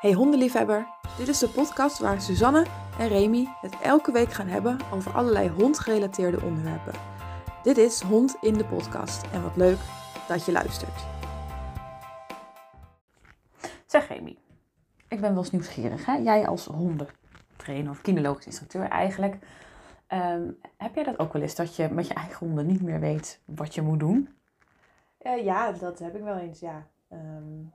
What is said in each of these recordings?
Hey hondenliefhebber, dit is de podcast waar Suzanne en Remy het elke week gaan hebben over allerlei hondgerelateerde onderwerpen. Dit is Hond in de podcast en wat leuk dat je luistert. Zeg Remy, ik ben wel eens nieuwsgierig. Hè? Jij als hondentrainer of kinologisch instructeur eigenlijk. ehm, heb jij dat ook wel eens, dat je met je eigen honden niet meer weet wat je moet doen? Eh, ja, dat heb ik wel eens, ja. Ehm, een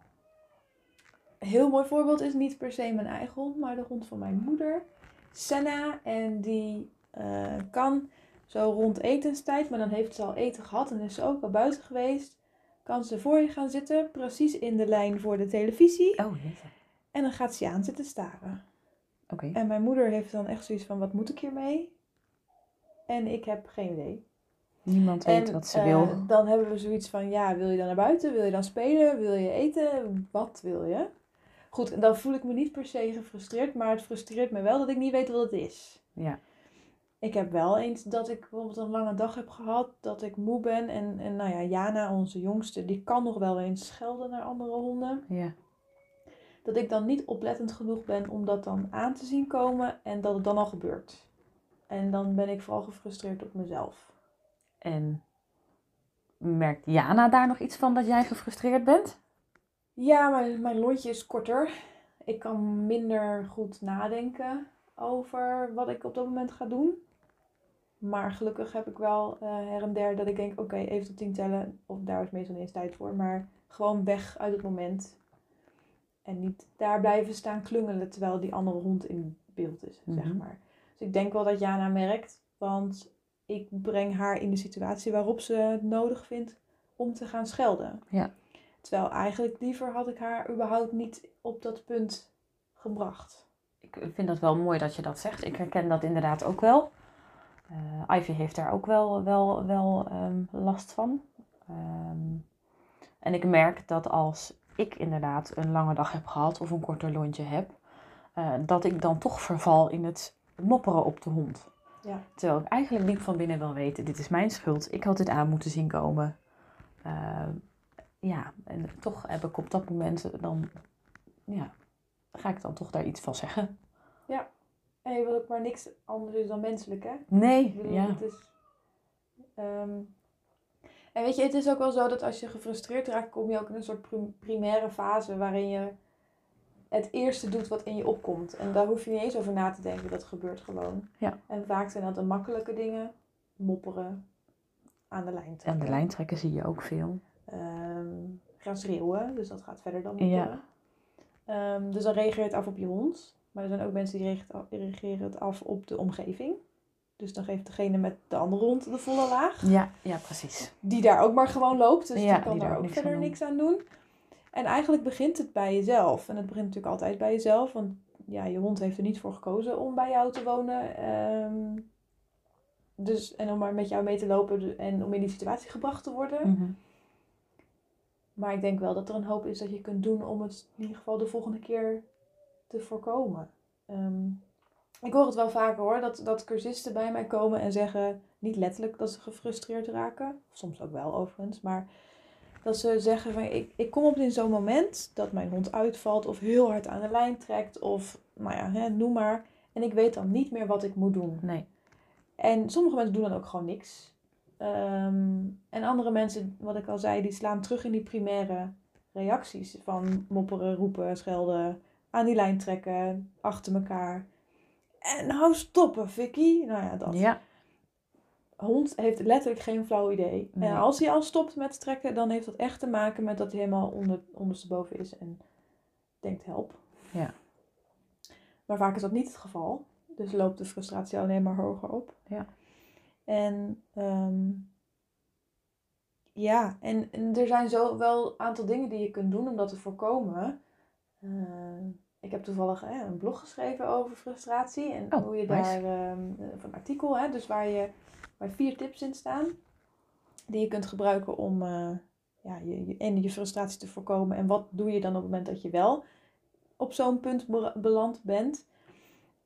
heel mooi voorbeeld is niet per se mijn eigen hond, maar de hond van mijn moeder, Senna. En die eh, kan zo rond etenstijd, maar dan heeft ze al eten gehad en is ze ook al buiten geweest. Kan ze voor je gaan zitten, precies in de lijn voor de televisie. Oh. En dan gaat ze aan zitten staren. Oké. En mijn moeder heeft dan echt zoiets van, wat moet ik hiermee? En ik heb geen idee. Niemand weet En, wat ze eh, wil. Dan hebben we zoiets van, ja, wil je dan naar buiten? Wil je dan spelen? Wil je eten? Wat wil je? Goed, en dan voel ik me niet per se gefrustreerd, maar het frustreert me wel dat ik niet weet wat het is. Ja. Ik heb wel eens dat ik bijvoorbeeld een lange dag heb gehad, dat ik moe ben. En, en nou ja, Jana, onze jongste, die kan nog wel eens schelden naar andere honden. Ja. Dat ik dan niet oplettend genoeg ben om dat dan aan te zien komen en dat het dan al gebeurt. En dan ben ik vooral gefrustreerd op mezelf. En merkt Jana daar nog iets van dat jij gefrustreerd bent? Ja, mijn, mijn lontje is korter. Ik kan minder goed nadenken over wat ik op dat moment ga doen. Maar gelukkig heb ik wel eh, her en der dat ik denk, oké, even tot tien tellen. Of daar is meestal niet eens tijd voor. Maar gewoon weg uit het moment. En niet daar blijven staan klungelen terwijl die andere hond in beeld is, zeg Mhm. maar. Dus ik denk wel dat Jana merkt. Want ik breng haar in de situatie waarop ze het nodig vindt om te gaan schelden. Ja. Terwijl eigenlijk liever had ik haar überhaupt niet op dat punt gebracht. Ik vind dat wel mooi dat je dat zegt. Ik herken dat inderdaad ook wel. Eh, Ivy heeft daar ook wel, wel, wel ehm, last van. Ehm, en ik merk dat als ik inderdaad een lange dag heb gehad of een korter lontje heb, eh, dat ik dan toch verval in het mopperen op de hond. Ja. Terwijl ik eigenlijk diep van binnen wel weet, dit is mijn schuld. Ik had dit aan moeten zien komen. Ehm, ja, en toch heb ik op dat moment dan, ja, ga ik dan toch daar iets van zeggen. En je wil ook maar niks anders dan menselijk, hè? Nee, bedoel, ja. het is... ehm, En weet je, het is ook wel zo dat als je gefrustreerd raakt, kom je ook in een soort prim- primaire fase waarin je het eerste doet wat in je opkomt. En daar hoef je niet eens over na te denken, dat gebeurt gewoon. Ja. En vaak zijn dat de makkelijke dingen. Mopperen, aan de lijn Aan trekken. de lijn trekken zie je ook veel. Ehm, gaan schreeuwen, dus dat gaat verder dan Ja. Ehm, dus dan reageer je het af op je hond. Maar er zijn ook mensen die reageert- reageren het af op de omgeving. Dus dan geeft degene met de andere hond de volle laag. Ja, ja, precies. Die daar ook maar gewoon loopt. Dus Ja, die kan die daar daar ook niks verder niks aan doen. En eigenlijk begint het bij jezelf. En het begint natuurlijk altijd bij jezelf. Want ja, je hond heeft er niet voor gekozen om bij jou te wonen. Ehm, dus, en om maar met jou mee te lopen en om in die situatie gebracht te worden. Mhm. Maar ik denk wel dat er een hoop is dat je kunt doen om het in ieder geval de volgende keer te voorkomen. Ehm, ik hoor het wel vaker hoor, dat, dat cursisten bij mij komen en zeggen, niet letterlijk dat ze gefrustreerd raken, soms ook wel overigens, maar dat ze zeggen van ik, ik kom op in zo'n moment dat mijn hond uitvalt of heel hard aan de lijn trekt of nou ja, hè, noem maar. En ik weet dan niet meer wat ik moet doen. Nee. En sommige mensen doen dan ook gewoon niks. Ehm, en andere mensen, wat ik al zei, die slaan terug in die primaire reacties. Van mopperen, roepen, schelden, aan die lijn trekken, achter elkaar. En nou stoppen, Vicky. Nou ja, dat. Ja, Hond heeft letterlijk geen flauw idee. Nee. En als hij al stopt met trekken, dan heeft dat echt te maken met dat hij helemaal onder, ondersteboven is en denkt help. Ja. Maar vaak is dat niet het geval. Dus loopt de frustratie alleen maar hoger op. Ja. En ehm, ja, en, en er zijn zo wel een aantal dingen die je kunt doen om dat te voorkomen. Eh, ik heb toevallig hè, een blog geschreven over frustratie en Oh, hoe je nice. daar, ehm, of een artikel, hè, dus waar, je, waar vier tips in staan, die je kunt gebruiken om eh, ja, je, je, en je frustratie te voorkomen. En wat doe je dan op het moment dat je wel op zo'n punt be- beland bent.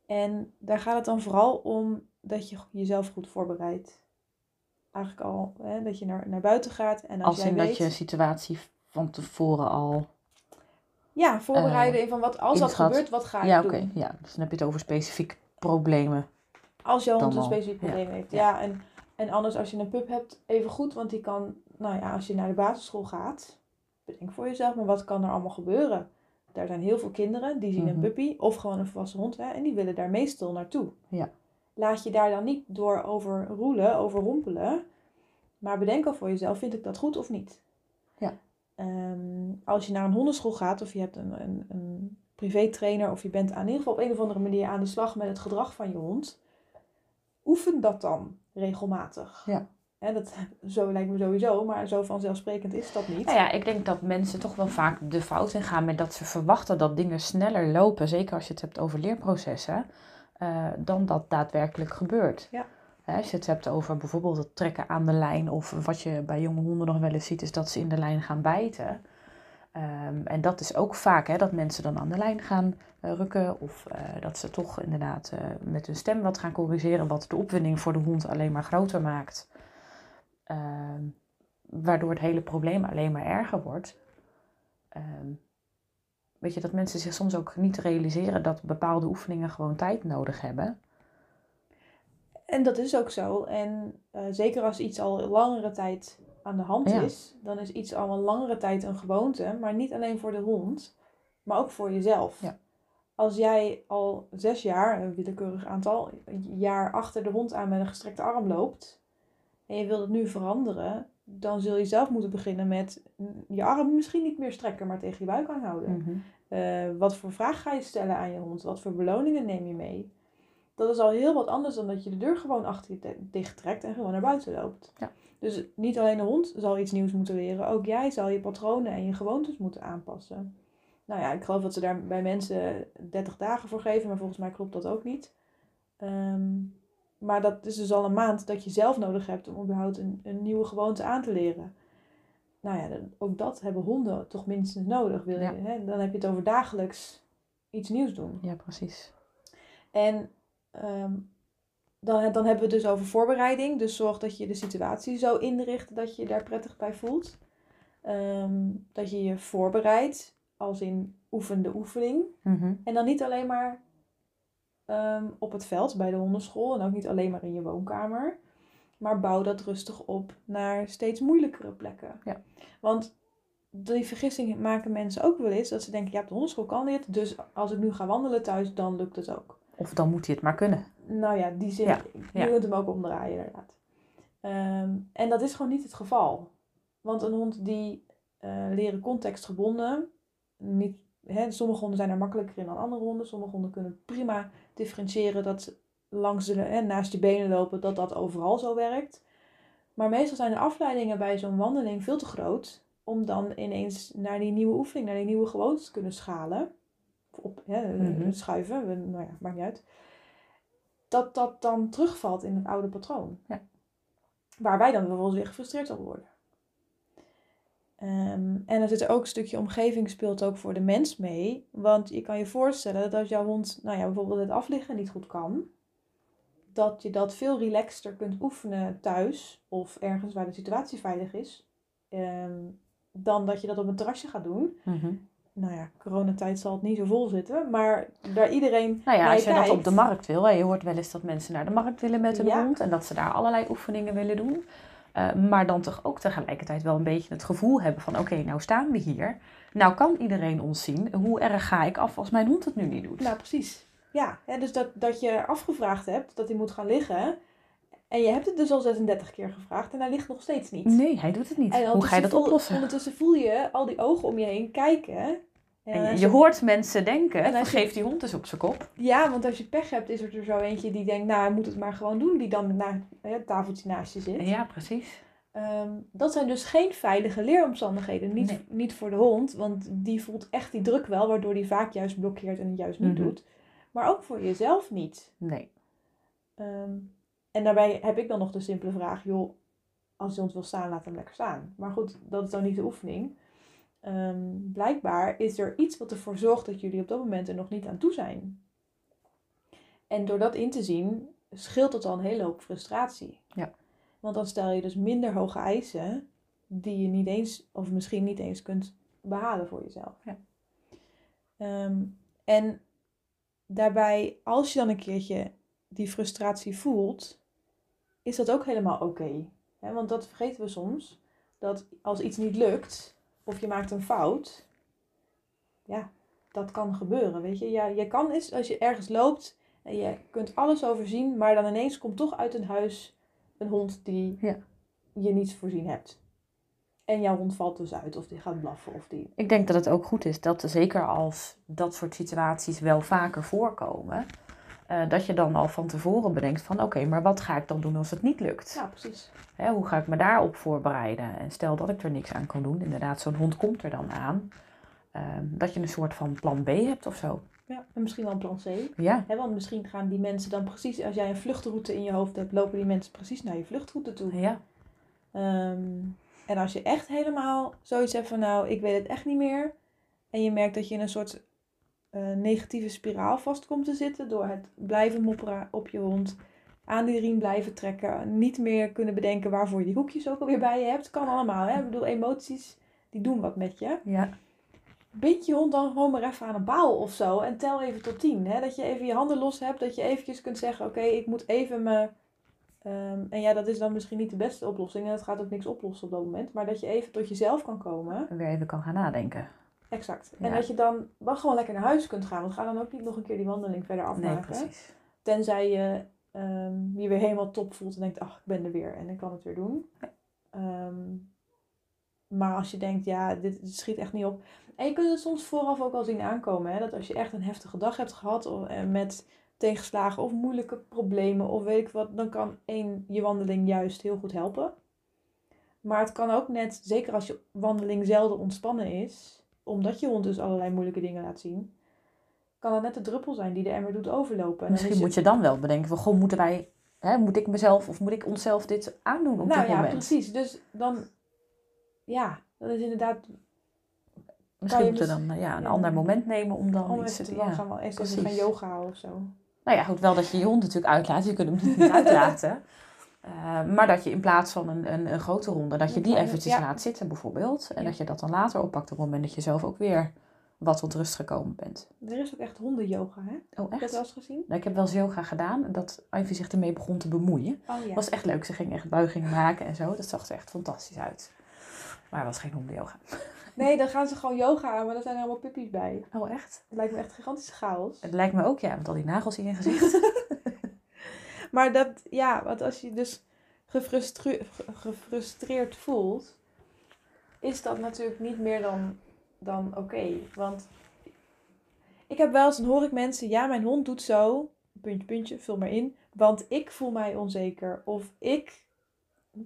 En daar gaat het dan vooral om dat je jezelf goed voorbereidt. Eigenlijk al, hè, dat je naar, naar buiten gaat. En als, als jij in weet, dat je een situatie van tevoren al... Ja, voorbereiden in van wat als dat gebeurt, wat ga ik Ja, doen? oké. Ja, dus dan heb je het over specifieke problemen. Als jouw hond een specifiek ja. probleem heeft. Ja. Ja, en, en anders als je een pup hebt, even goed. Want die kan, nou ja, als je naar de basisschool gaat, bedenk voor jezelf, maar wat kan er allemaal gebeuren? Daar zijn heel veel kinderen, die zien een Mhm. puppy of gewoon een volwassen hond hè, en die willen daar meestal naartoe. Ja. Laat je daar dan niet door overroelen, overrompelen. Maar bedenk al voor jezelf, vind ik dat goed of niet? Ja. Ehm, als je naar een hondenschool gaat of je hebt een, een, een privétrainer of je bent aan in ieder geval op een of andere manier aan de slag met het gedrag van je hond, oefen dat dan regelmatig. Ja. Dat, zo lijkt me sowieso, maar zo vanzelfsprekend is dat niet. Nou ja, ik denk dat mensen toch wel vaak de fout in gaan met dat ze verwachten dat dingen sneller lopen, zeker als je het hebt over leerprocessen, eh, dan dat daadwerkelijk gebeurt. Ja. Hè, als je het hebt over bijvoorbeeld het trekken aan de lijn, of wat je bij jonge honden nog wel eens ziet, is dat ze in de lijn gaan bijten. Ehm, en dat is ook vaak hè, dat mensen dan aan de lijn gaan eh, rukken, of eh, dat ze toch inderdaad met hun stem wat gaan corrigeren, wat de opwinding voor de hond alleen maar groter maakt. Ehm, waardoor het hele probleem alleen maar erger wordt. Ehm, weet je, dat mensen zich soms ook niet realiseren dat bepaalde oefeningen gewoon tijd nodig hebben. En dat is ook zo. En eh, zeker als iets al langere tijd aan de hand Ja. is, dan is iets al een langere tijd een gewoonte. Maar niet alleen voor de hond, maar ook voor jezelf. Ja. Als jij al zes jaar, een willekeurig aantal, jaar achter de hond aan met een gestrekte arm loopt. En je wilt het nu veranderen, dan zul je zelf moeten beginnen met mm, je arm misschien niet meer strekken, maar tegen je buik aanhouden. Mhm. Eh, wat voor vraag ga je stellen aan je hond? Wat voor beloningen neem je mee? Dat is al heel wat anders dan dat je de deur gewoon achter je dicht trekt en gewoon naar buiten loopt. Ja. Dus niet alleen de hond zal iets nieuws moeten leren, ook jij zal je patronen en je gewoontes moeten aanpassen. Nou ja, ik geloof dat ze daar bij mensen 30 dagen voor geven, maar volgens mij klopt dat ook niet. Ehm, maar dat is dus al een maand dat je zelf nodig hebt om überhaupt een, een nieuwe gewoonte aan te leren. Nou ja, dan- ook dat hebben honden toch minstens nodig. Wil je, Ja. hè? Dan heb je het over dagelijks iets nieuws doen. Ja, precies. En ehm, dan, dan hebben we het dus over voorbereiding. Dus zorg dat je de situatie zo inricht dat je je daar prettig bij voelt. Ehm, dat je je voorbereidt, als in oefen de oefening. Mhm. En dan niet alleen maar ehm, op het veld bij de hondenschool en ook niet alleen maar in je woonkamer. Maar bouw dat rustig op naar steeds moeilijkere plekken. Ja. Want die vergissing maken mensen ook wel eens. Dat ze denken, ja, op de hondenschool kan dit. Dus als ik nu ga wandelen thuis, dan lukt het ook. Of dan moet hij het maar kunnen. Nou ja, die zin, Ja, je ja. kunt hem ook omdraaien inderdaad. Ehm, en dat is gewoon niet het geval. Want een hond die eh, leren contextgebonden, niet, hè, sommige honden zijn er makkelijker in dan andere honden. Sommige honden kunnen prima differentiëren dat langs de, hè, naast je benen lopen, dat dat overal zo werkt. Maar meestal zijn de afleidingen bij zo'n wandeling veel te groot om dan ineens naar die nieuwe oefening, naar die nieuwe gewoontes te kunnen schalen. Of Op, hè, Mhm. schuiven, we- nou ja, maakt niet uit dat dat dan terugvalt in het oude patroon. Ja. Waar wij dan vervolgens weer gefrustreerd over worden. Ehm, en er zit ook een stukje omgeving speelt ook voor de mens mee. Want je kan je voorstellen dat als jouw hond nou ja, bijvoorbeeld het afliggen niet goed kan, dat je dat veel relaxter kunt oefenen thuis of ergens waar de situatie veilig is, ehm, dan dat je dat op een terrasje gaat doen. Mhm. Nou ja, coronatijd zal het niet zo vol zitten, maar daar iedereen Nou ja, als je dat op de markt wil. hè, Je hoort wel eens dat mensen naar de markt willen met Ja. hond. En dat ze daar allerlei oefeningen willen doen. Eh, maar dan toch ook tegelijkertijd wel een beetje het gevoel hebben van... Oké, nou staan we hier. Nou kan iedereen ons zien. Hoe erg ga ik af als mijn hond het nu niet doet? Nou, precies. Ja, hè, dus dat, dat je afgevraagd hebt dat hij moet gaan liggen. En je hebt het dus al 36 keer gevraagd en hij ligt nog steeds niet. Nee, hij doet het niet. Hoe ga je dat oplossen? Ondertussen voel je al die ogen om je heen kijken. En je, hoort mensen denken, En je- geef die hond eens op zijn kop. Ja, want als je pech hebt, is er er zo eentje die denkt, nou, hij moet het maar gewoon doen. Die dan hè, het tafeltje naast je zit. Ja, precies. Ehm, dat zijn dus geen veilige leeromstandigheden. Niet, Nee. niet voor de hond, want die voelt echt die druk wel, waardoor die vaak juist blokkeert en het juist niet Mhm. doet. Maar ook voor jezelf niet. Nee. Ehm, en daarbij heb ik dan nog de simpele vraag, joh, als je hond wil staan, laat hem lekker staan. Maar goed, dat is dan niet de oefening. Ehm, blijkbaar is er iets wat ervoor zorgt dat jullie op dat moment er nog niet aan toe zijn. En door dat in te zien, scheelt dat al een hele hoop frustratie. Ja. Want dan stel je dus minder hoge eisen die je niet eens, of misschien niet eens kunt behalen voor jezelf. Ja. Ehm, en daarbij, als je dan een keertje die frustratie voelt, is dat ook helemaal oké. Want dat vergeten we soms. Dat als iets niet lukt, of je maakt een fout, ja, dat kan gebeuren, weet je. Ja, je kan eens, als je ergens loopt en je kunt alles overzien, maar dan ineens komt toch uit een huis een hond die Ja. je niet voorzien hebt. En jouw hond valt dus uit, of die gaat blaffen, of die... Ik denk dat het ook goed is dat zeker als dat soort situaties wel vaker voorkomen, eh, dat je dan al van tevoren bedenkt van oké, maar wat ga ik dan doen als het niet lukt? Ja, precies. Hè, hoe ga ik me daarop voorbereiden? En stel dat ik er niks aan kan doen, inderdaad, zo'n hond komt er dan aan, ehm, dat je een soort van plan B hebt of zo. Ja, en misschien wel een plan C. Ja, Hè, want misschien gaan die mensen dan precies, als jij een vluchtroute in je hoofd hebt, lopen die mensen precies naar je vluchtroute toe. ja, Ehm, en als je echt helemaal zoiets hebt van, nou, ik weet het echt niet meer. En je merkt dat je in een soort eh, negatieve spiraal vast komt te zitten door het blijven mopperen op je hond. Aan die riem blijven trekken. Niet meer kunnen bedenken waarvoor je die hoekjes ook alweer bij je hebt. Kan allemaal, hè. Ik bedoel, emoties, die doen wat met je. ja, Bind je hond dan gewoon maar even aan een paal of zo. En tel even tot tien. Hè? Dat je even je handen los hebt. Dat je eventjes kunt zeggen, oké, ik moet even me... ehm, en ja, dat is dan misschien niet de beste oplossing. En dat gaat ook niks oplossen op dat moment. Maar dat je even tot jezelf kan komen. en weer even kan gaan nadenken. Exact. En Ja. dat je dan wel gewoon lekker naar huis kunt gaan. Want ga dan ook niet nog een keer die wandeling verder Nee, afmaken. precies. Tenzij je ehm, je weer helemaal top voelt en denkt, ach, ik ben er weer en ik kan het weer doen. Ehm, maar als je denkt, ja, dit, dit schiet echt niet op. En je kunt het soms vooraf ook al zien aankomen. Hè? Dat als je echt een heftige dag hebt gehad of, eh, met tegenslagen of moeilijke problemen of weet ik wat, dan kan één je wandeling juist heel goed helpen. Maar het kan ook net, zeker als je wandeling zelden ontspannen is, omdat je hond dus allerlei moeilijke dingen laat zien, kan het net de druppel zijn die de emmer doet overlopen. En Misschien is moet je dan wel bedenken van, goh, moeten wij, hè, moet ik mezelf of moet ik onszelf dit aandoen op nou dit ja, moment? precies. Dus dan, ja, dat is inderdaad Misschien moeten we mis- dan ja, een ja. ander moment nemen om dan om iets te te ja. gaan, wel eens even gaan yoga of zo. Nou ja, goed, wel dat je je hond natuurlijk uitlaat. Je kunt hem niet uitlaten. Eh, maar dat je in plaats van een, een, een grote ronde, dat je die eventjes ja. laat zitten bijvoorbeeld. En Ja. dat je dat dan later oppakt op het moment dat je zelf ook weer wat tot rust gekomen bent. Er is ook echt hondenyoga, hè? Oh, Heb je dat echt? wel eens gezien? Nou, ik heb wel eens yoga gedaan dat Ivy zich ermee begon te bemoeien. Oh ja. was echt leuk. Ze ging echt buigingen maken en zo. Dat zag er echt fantastisch uit. Maar het was geen hondenyoga. Nee, dan gaan ze gewoon yoga aan, maar daar zijn allemaal puppies bij. Oh, echt? Het lijkt me echt gigantische chaos. Het lijkt me ook, ja, met al die nagels in je gezicht. Maar dat, ja, want als je dus gefrustre- ge- gefrustreerd voelt, is dat natuurlijk niet meer dan, dan oké. Want ik heb wel eens, dan hoor ik mensen, ja, mijn hond doet zo, puntje, puntje, vul maar in, want ik voel mij onzeker. Of ik,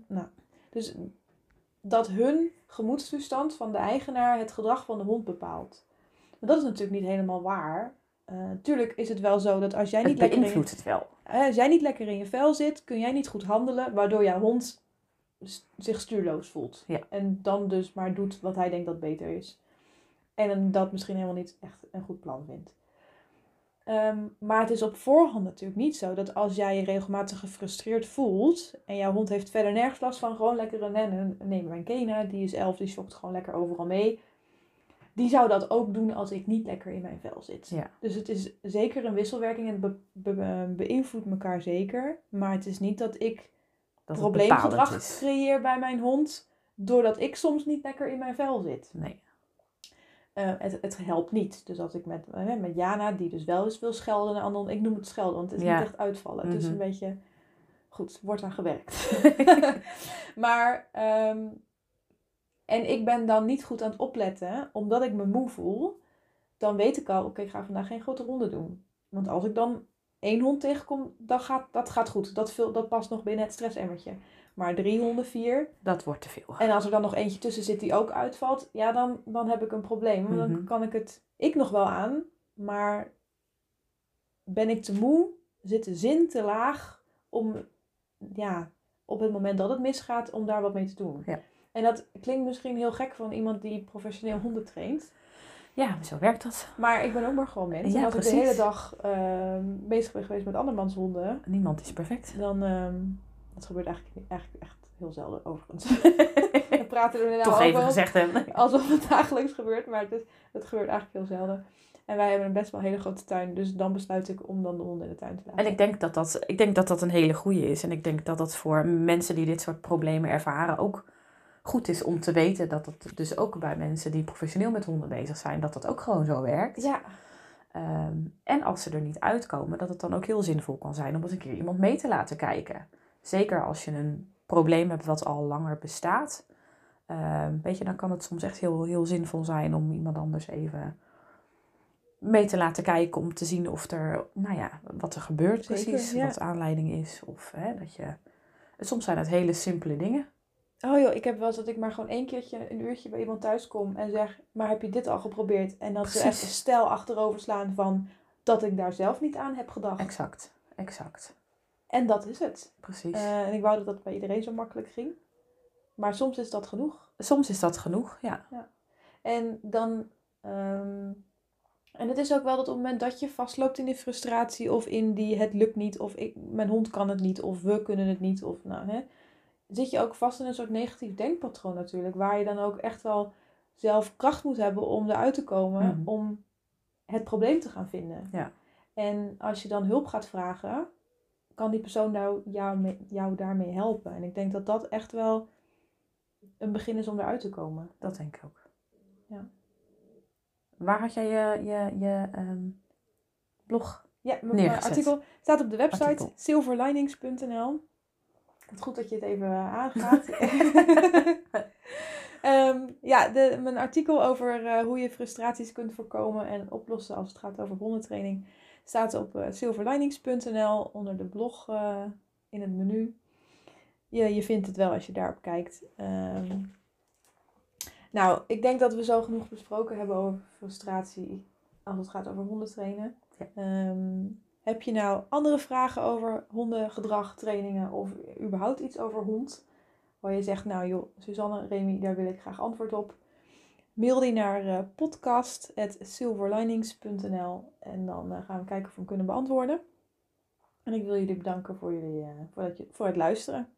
nou, dus dat hun gemoedstoestand van de eigenaar het gedrag van de hond bepaalt. Maar dat is natuurlijk niet helemaal waar. Eh tuurlijk is het wel zo dat als jij Het niet lekker in het wel. Als jij niet lekker in je vel zit, kun jij niet goed handelen, waardoor jouw hond zich stuurloos voelt. Ja. En dan dus maar doet wat hij denkt dat beter is. En dat misschien helemaal niet echt een goed plan vindt. Ehm, maar het is op voorhand natuurlijk niet zo dat als jij je regelmatig gefrustreerd voelt en jouw hond heeft verder nergens last van, gewoon lekker een, een neem mijn Kena, die is elf, die schokt gewoon lekker overal mee. Die zou dat ook doen als ik niet lekker in mijn vel zit. Ja. Dus het is zeker een wisselwerking en het be- be- be- beïnvloedt elkaar zeker. Maar het is niet dat ik Dat probleemgedrag creëer bij mijn hond doordat ik soms niet lekker in mijn vel zit. Nee. Eh, het, het helpt niet. Dus als ik met, eh, met Jana, die dus wel eens wil schelden naar anderen, ik noem het schelden, want het is Ja. niet echt uitvallen. Het is Mhm. een beetje, goed, wordt aan gewerkt. maar, ehm, en ik ben dan niet goed aan het opletten, omdat ik me moe voel, dan weet ik al, oké, ik ga vandaag geen grote ronde doen. Want als ik dan één hond tegenkom, dan gaat, dat gaat goed. Dat, vul, dat past nog binnen het stressemmertje. Maar drie honden, vier, Dat wordt te veel. en als er dan nog eentje tussen zit die ook uitvalt, ja, dan, dan heb ik een probleem. Want Mhm. dan kan ik het, ik nog wel aan, maar ben ik te moe, zit de zin te laag om, ja, op het moment dat het misgaat, om daar wat mee te doen. Ja. En dat klinkt misschien heel gek van iemand die professioneel honden traint. Ja, zo werkt dat. Maar ik ben ook maar gewoon mens. Ja, en als ik precies. de hele dag ehm, bezig ben geweest met andermans honden, Niemand is perfect. dan, ehm, dat gebeurt eigenlijk, eigenlijk echt heel zelden overigens. We praten er nou Toch ook even gezegd hebben. alsof het dagelijks gebeurt, maar het, is, het gebeurt eigenlijk heel zelden. En wij hebben een best wel hele grote tuin. Dus dan besluit ik om dan de honden in de tuin te laten. En ik denk dat dat, ik denk dat dat een hele goede is. En ik denk dat dat voor mensen die dit soort problemen ervaren ook goed is om te weten dat het dus ook bij mensen die professioneel met honden bezig zijn, dat dat ook gewoon zo werkt. Ja, Ehm, en als ze er niet uitkomen, dat het dan ook heel zinvol kan zijn om eens een keer iemand mee te laten kijken. Zeker als je een probleem hebt wat al langer bestaat. Ehm, weet je, dan kan het soms echt heel, heel zinvol zijn om iemand anders even mee te laten kijken. Om te zien of er, nou ja, wat er gebeurt Zeker, precies. ja. Wat aanleiding is. Of hè, dat je... Soms zijn het hele simpele dingen. Oh joh, ik heb wel eens dat ik maar gewoon één keertje een uurtje bij iemand thuis kom en zeg, maar heb je dit al geprobeerd? En dat ze echt een stijl achterover slaan van dat ik daar zelf niet aan heb gedacht. Exact, exact. En dat is het. Precies. Eh, en ik wou dat dat bij iedereen zo makkelijk ging. Maar soms is dat genoeg. Soms is dat genoeg, ja. En dan. ehm, en het is ook wel dat op het moment dat je vastloopt in die frustratie of in die het lukt niet of ik, mijn hond kan het niet of we kunnen het niet of nou hè, zit je ook vast in een soort negatief denkpatroon natuurlijk, waar je dan ook echt wel zelf kracht moet hebben om eruit te komen, Mhm. om het probleem te gaan vinden. Ja. En als je dan hulp gaat vragen, kan die persoon nou jou, mee- jou daarmee helpen. En ik denk dat dat echt wel een begin is om eruit te komen. Dat denk ik ook. Ja. Waar had jij je, je, je ehm, blog? Ja, mijn Neergezet. artikel staat op de website silverlinings.nl. Het goed dat je het even eh, aangaat. Ehm, ja, de, mijn artikel over eh, hoe je frustraties kunt voorkomen en oplossen als het gaat over hondentraining staat op eh, silverlinings.nl onder de blog in het menu. Je, je vindt het wel als je daarop kijkt. Ehm, nou, ik denk dat we zo genoeg besproken hebben over frustratie als het gaat over hondentrainen. Ja. Ehm, heb je nou andere vragen over hondengedrag, trainingen of überhaupt iets over hond? Waar je zegt, nou joh, Suzanne, Remy, daar wil ik graag antwoord op. Mail die naar eh podcast.silverlinings.nl en dan eh, gaan we kijken of we hem kunnen beantwoorden. En ik wil jullie bedanken voor, jullie, eh, voor, je, voor het luisteren.